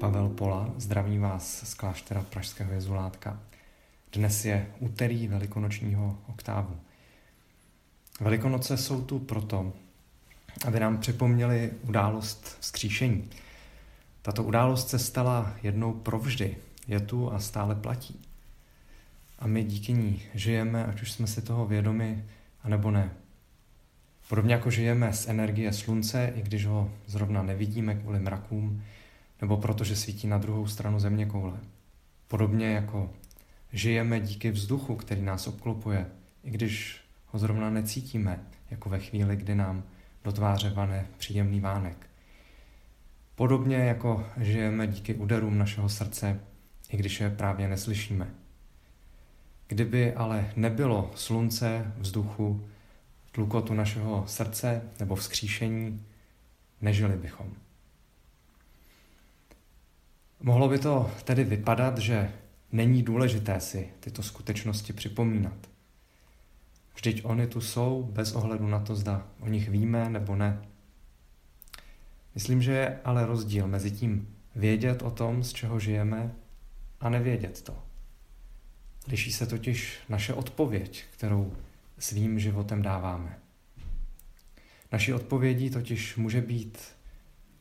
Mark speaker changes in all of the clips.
Speaker 1: Pavel Pola, zdraví vás z kláštera Pražského jezulátka. Dnes je úterý velikonočního oktávu. Velikonoce jsou tu proto, aby nám připomněli událost vzkříšení. Tato událost se stala jednou provždy, je tu a stále platí. A my díky ní žijeme, ať už jsme si toho vědomi, anebo ne. Podobně jako žijeme z energie slunce, i když ho zrovna nevidíme kvůli mrakům, nebo protože svítí na druhou stranu země koule. Podobně jako žijeme díky vzduchu, který nás obklopuje, i když ho zrovna necítíme, jako ve chvíli, kdy nám do tváře vane příjemný vánek. Podobně jako žijeme díky úderům našeho srdce, i když je právě neslyšíme. Kdyby ale nebylo slunce, vzduchu, tlukotu našeho srdce nebo vzkříšení, nežili bychom. Mohlo by to tedy vypadat, že není důležité si tyto skutečnosti připomínat. Vždyť oni tu jsou bez ohledu na to, zda o nich víme nebo ne. Myslím, že je ale rozdíl mezi tím vědět o tom, z čeho žijeme, a nevědět to. Liší se totiž naše odpověď, kterou svým životem dáváme. Naší odpovědí totiž může být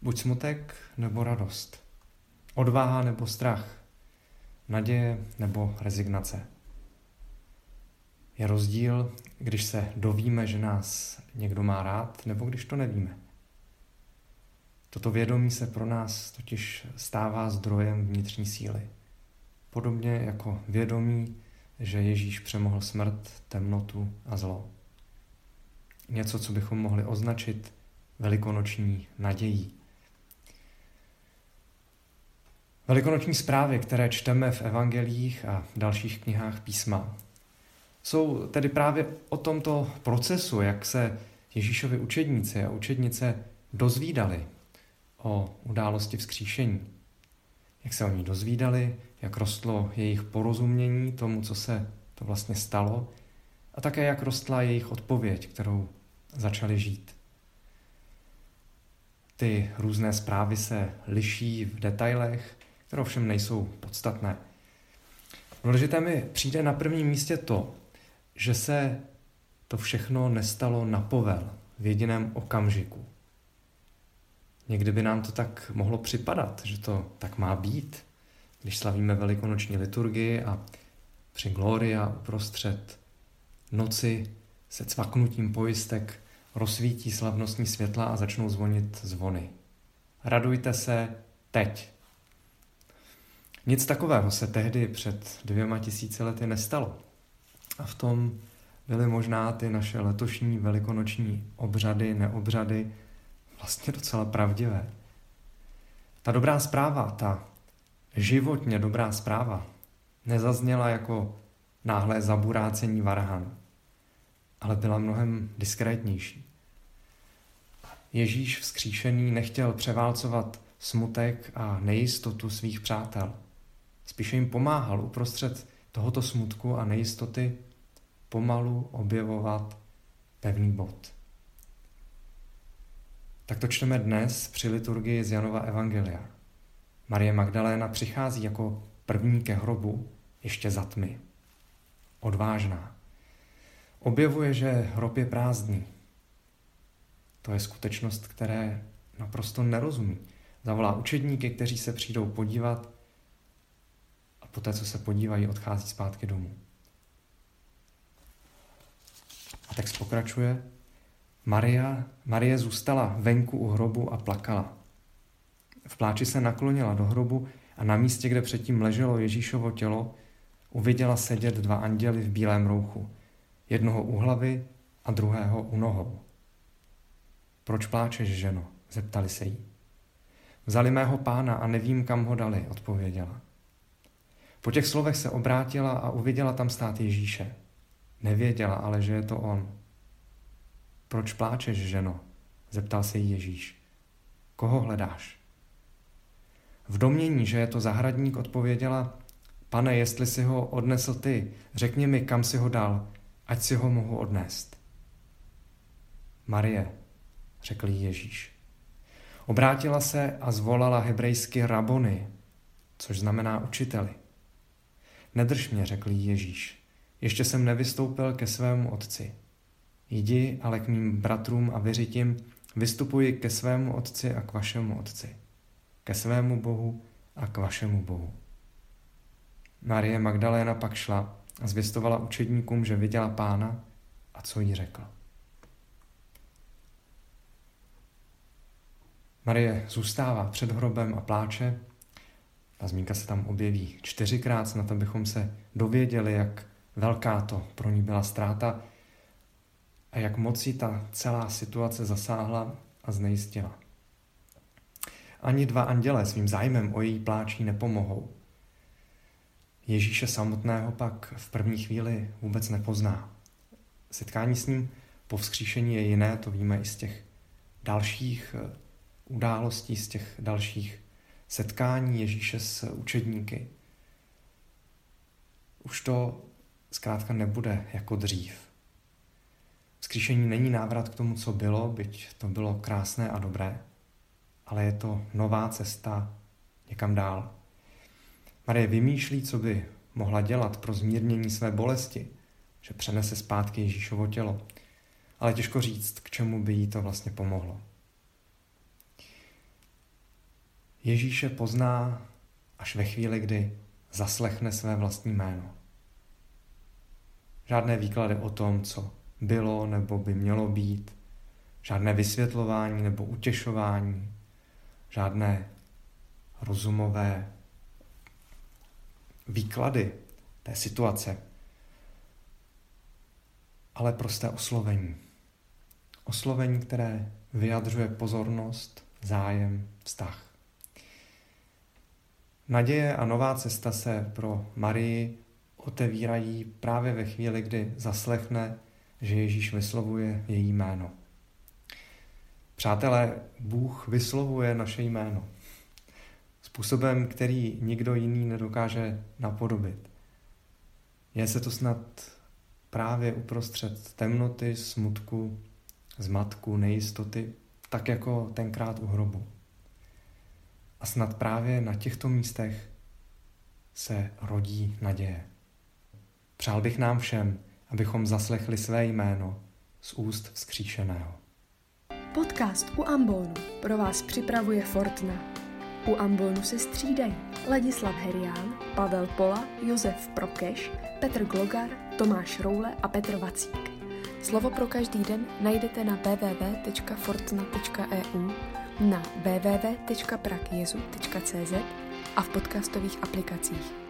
Speaker 1: buď smutek nebo radost, odvaha nebo strach, naděje nebo rezignace. Je rozdíl, když se dovíme, že nás někdo má rád, nebo když to nevíme. Toto vědomí se pro nás totiž stává zdrojem vnitřní síly. Podobně jako vědomí, že Ježíš přemohl smrt, temnotu a zlo. Něco, co bychom mohli označit velikonoční nadějí. Velikonoční zprávy, které čteme v evangelích a dalších knihách písma, jsou tedy právě o tomto procesu, jak se Ježíšovi učedníci a učednice dozvídali o události vzkříšení. Jak se o ní dozvídali, jak rostlo jejich porozumění tomu, co se to vlastně stalo, a také jak rostla jejich odpověď, kterou začali žít. Ty různé zprávy se liší v detailech, které ovšem nejsou podstatné. Důležité mi přijde na prvním místě to, že se to všechno nestalo na povel v jediném okamžiku. Někdy by nám to tak mohlo připadat, že to tak má být, když slavíme velikonoční liturgii a při Gloria uprostřed noci se cvaknutím pojistek rozsvítí slavnostní světla a začnou zvonit zvony. Radujte se teď. Nic takového se tehdy před dvěma tisíci lety nestalo. A v tom byly možná ty naše letošní velikonoční obřady, neobřady vlastně docela pravdivé. Ta dobrá zpráva, ta životně dobrá zpráva, nezazněla jako náhlé zaburácení varhan, ale byla mnohem diskrétnější. Ježíš vzkříšený nechtěl převálcovat smutek a nejistotu svých přátel. Spíše jim pomáhal uprostřed tohoto smutku a nejistoty pomalu objevovat pevný bod. Tak to čteme dnes při liturgii z Janova Evangelia. Marie Magdaléna přichází jako první ke hrobu ještě za tmy. Odvážná. Objevuje, že hrob je prázdný. To je skutečnost, které naprosto nerozumí. Zavolá učedníky, kteří se přijdou podívat poté, co se podívají, odchází zpátky domů. A text pokračuje. Maria, Marie zůstala venku u hrobu a plakala. V pláči se naklonila do hrobu a na místě, kde předtím leželo Ježíšovo tělo, uviděla sedět dva anděly v bílém rouchu, jednoho u hlavy a druhého u nohou. Proč pláčeš, ženo? zeptali se jí. Vzali mého pána a nevím, kam ho dali, odpověděla. Po těch slovech se obrátila a uviděla tam stát Ježíše. Nevěděla ale, že je to on. Proč pláčeš, ženo? zeptal se jí Ježíš. Koho hledáš? V domění, že je to zahradník, odpověděla, pane, jestli si ho odnesl ty, řekni mi, kam si ho dal, ať si ho mohu odnést. Marie, řekl jí Ježíš. Obrátila se a zvolala hebrejsky rabony, což znamená učiteli. Nedrž mě, řekl Ježíš, ještě jsem nevystoupil ke svému otci. Jdi ale k mým bratrům a věřitím, vystupuji ke svému otci a k vašemu otci, ke svému Bohu a k vašemu Bohu. Marie Magdaléna pak šla a zvěstovala učedníkům, že viděla pána a co jí řekl. Marie zůstává před hrobem a pláče. Ta zmínka se tam objeví čtyřikrát, na to bychom se dověděli, jak velká to pro ní byla ztráta a jak moc ta celá situace zasáhla a znejistila. Ani dva andělé svým zájmem o její pláčí nepomohou. Ježíše samotného pak v první chvíli vůbec nepozná. Setkání s ním po vzkříšení je jiné, to víme i z těch dalších eh, událostí, z těch dalších setkání Ježíše s učedníky. Už to zkrátka nebude jako dřív. Vzkříšení není návrat k tomu, co bylo, byť to bylo krásné a dobré, ale je to nová cesta někam dál. Marie vymýšlí, co by mohla dělat pro zmírnění své bolesti, že přenese zpátky Ježíšovo tělo. Ale těžko říct, k čemu by jí to vlastně pomohlo. Ježíše pozná až ve chvíli, kdy zaslechne své vlastní jméno. Žádné výklady o tom, co bylo nebo by mělo být, žádné vysvětlování nebo utěšování, žádné rozumové výklady té situace, ale prosté oslovení. Oslovení, které vyjadřuje pozornost, zájem, vztah. Naděje a nová cesta se pro Marii otevírají právě ve chvíli, kdy zaslechne, že Ježíš vyslovuje její jméno. Přátelé, Bůh vyslovuje naše jméno způsobem, který nikdo jiný nedokáže napodobit. Je se to snad právě uprostřed temnoty, smutku, zmatku, nejistoty, tak jako tenkrát u hrobu. A snad právě na těchto místech se rodí naděje. Přál bych nám všem, abychom zaslechli své jméno z úst vzkříšeného.
Speaker 2: Podcast u Ambonu pro vás připravuje Fortna. U Ambonu se střídají Ladislav Herián, Pavel Pola, Josef Prokeš, Petr Glogar, Tomáš Roule a Petr Vacík. Slovo pro každý den najdete na www.fortna.eu, na www.prakjezu.cz a v podcastových aplikacích.